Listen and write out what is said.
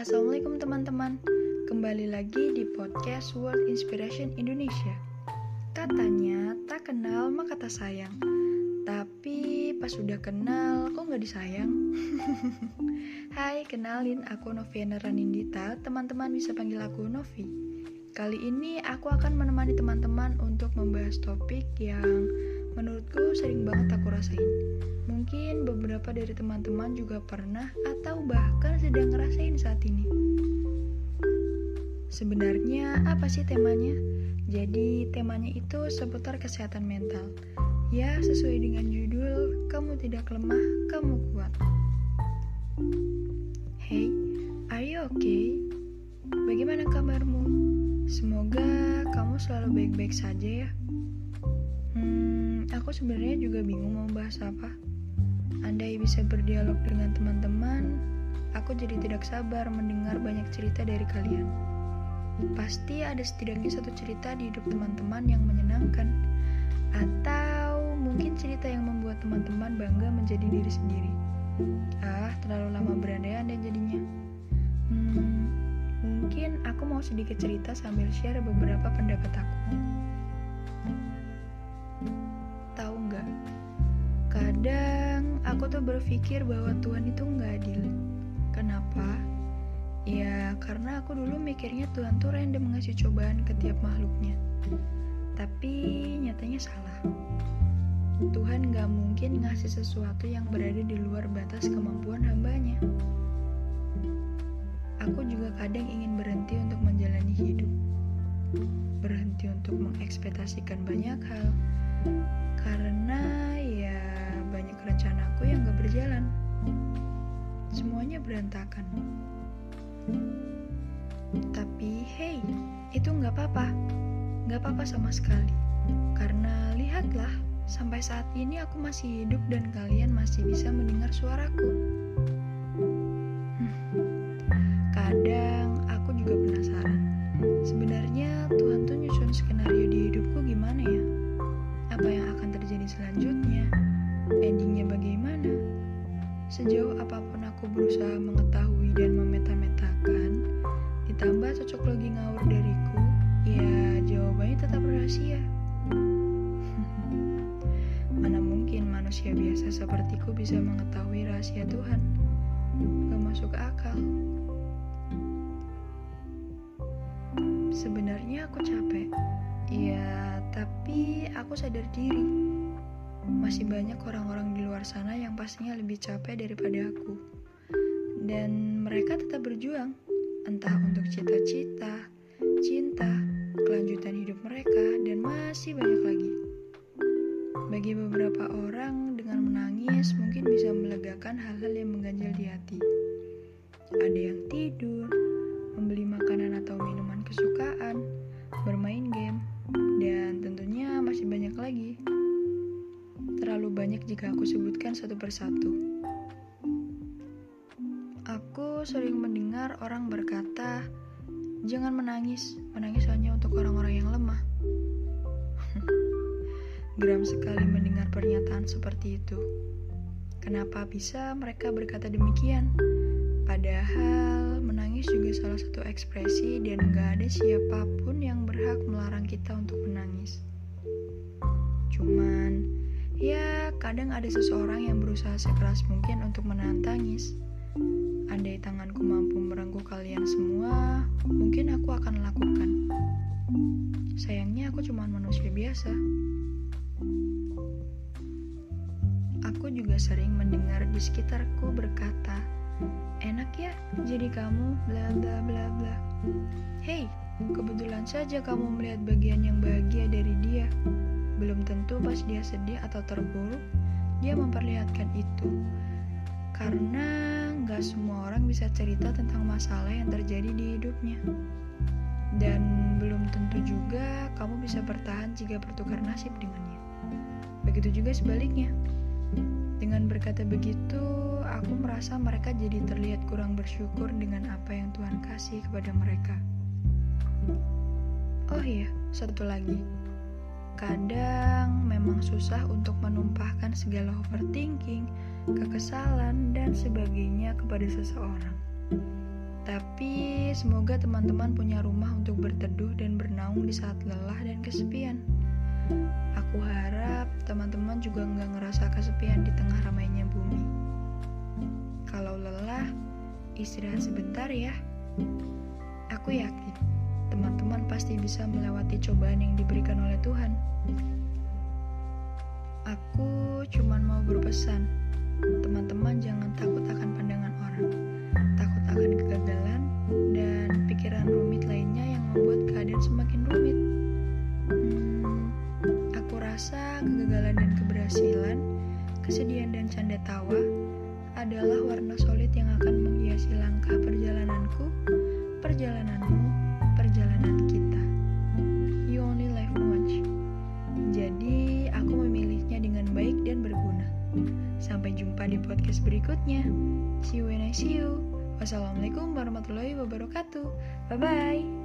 Assalamualaikum teman-teman. Kembali lagi di podcast World Inspiration Indonesia. Katanya tak kenal maka tak sayang. Tapi pas sudah kenal kok nggak disayang? Hai kenalin aku Noviana Ranindita. Teman-teman bisa panggil aku Novi. Kali ini aku akan menemani teman-teman untuk membahas topik yang menurutku sering banget aku rasain. Mungkin beberapa dari teman-teman juga pernah atau bahkan sedang ngerasain saat ini. Sebenarnya apa sih temanya? Jadi temanya itu seputar kesehatan mental. Ya, sesuai dengan judul, kamu tidak lemah, kamu kuat. Hey, are you okay? Bagaimana kabarmu? Semoga kamu selalu baik-baik saja ya. Hmm, aku sebenarnya juga bingung mau bahas apa. Andai bisa berdialog dengan teman-teman, aku jadi tidak sabar mendengar banyak cerita dari kalian. Pasti ada setidaknya satu cerita di hidup teman-teman yang menyenangkan, atau mungkin cerita yang membuat teman-teman bangga menjadi diri sendiri. Ah, terlalu lama berandai-andai jadinya. Hmm, mungkin aku mau sedikit cerita sambil share beberapa pendapat aku. Aku tuh berpikir bahwa Tuhan itu nggak adil. Kenapa? Ya karena aku dulu mikirnya Tuhan tuh random ngasih cobaan ke tiap makhluknya. Tapi nyatanya salah. Tuhan gak mungkin ngasih sesuatu yang berada di luar batas kemampuan hambanya. Aku juga kadang ingin berhenti untuk menjalani hidup. Berhenti untuk mengekspektasikan banyak hal. Karena rencanaku yang gak berjalan. Semuanya berantakan. Tapi hey, itu gak apa-apa. Gak apa-apa sama sekali. Karena lihatlah, sampai saat ini aku masih hidup dan kalian masih bisa mendengar suaraku. Sejauh apa pun aku berusaha mengetahui dan memeta-metakan, ditambah cocok logi ngawur dariku, ya jawabannya tetap rahasia. Mana mungkin manusia biasa sepertiku bisa mengetahui rahasia Tuhan? Gak masuk akal. Sebenarnya aku capek. Ya, tapi aku sadar diri. Masih banyak orang-orang di luar sana yang pastinya lebih capek daripada aku. Dan mereka tetap berjuang, entah untuk cita-cita, cinta, kelanjutan hidup mereka, dan masih banyak lagi. Bagi beberapa orang, dengan menangis mungkin bisa melegakan hal-hal yang mengganjal di hati. Ada yang tidur, membeli makanan atau minuman kesukaan, bermain game, dan tentunya masih banyak lagi. Terlalu banyak jika aku sebutkan satu persatu. Aku sering mendengar orang berkata, "Jangan menangis, menangis hanya untuk orang-orang yang lemah." Geram sekali mendengar pernyataan seperti itu. Kenapa bisa mereka berkata demikian? Padahal menangis juga salah satu ekspresi dan gak ada siapa pun yang berhak melarang kita untuk menangis. Ya kadang ada seseorang yang berusaha sekeras mungkin untuk menahan tangis. Andai tanganku mampu merengkuh kalian semua, mungkin aku akan lakukan. Sayangnya aku cuma manusia biasa. Aku juga sering mendengar di sekitarku berkata, enak ya jadi kamu bla bla bla bla. Hey, kebetulan saja kamu melihat bagian yang bahagia dari dia. Belum tentu pas dia sedih atau terpuruk, dia memperlihatkan itu. Karena nggak semua orang bisa cerita tentang masalah yang terjadi di hidupnya. Dan belum tentu juga kamu bisa bertahan jika bertukar nasib dengannya. Begitu juga sebaliknya. Dengan berkata begitu, aku merasa mereka jadi terlihat kurang bersyukur dengan apa yang Tuhan kasih kepada mereka. Oh iya, satu lagi. Kadang memang susah untuk menumpahkan segala overthinking, kekesalan, dan sebagainya kepada seseorang. Tapi semoga teman-teman punya rumah untuk berteduh dan bernaung di saat lelah dan kesepian. Aku harap teman-teman juga nggak ngerasa kesepian di tengah ramainya bumi. Kalau lelah, istirahat sebentar ya. Aku yakin pasti bisa melewati cobaan yang diberikan oleh Tuhan. Aku cuma mau berpesan, teman-teman jangan takut akan pandangan orang, takut akan kegagalan, dan pikiran rumit lainnya yang membuat keadaan semakin rumit. Hmm, aku rasa kegagalan dan keberhasilan, kesedihan dan canda tawa adalah warna solid yang akan menghiasi podcast berikutnya. See you when I see you. Wassalamualaikum warahmatullahi wabarakatuh. Bye bye.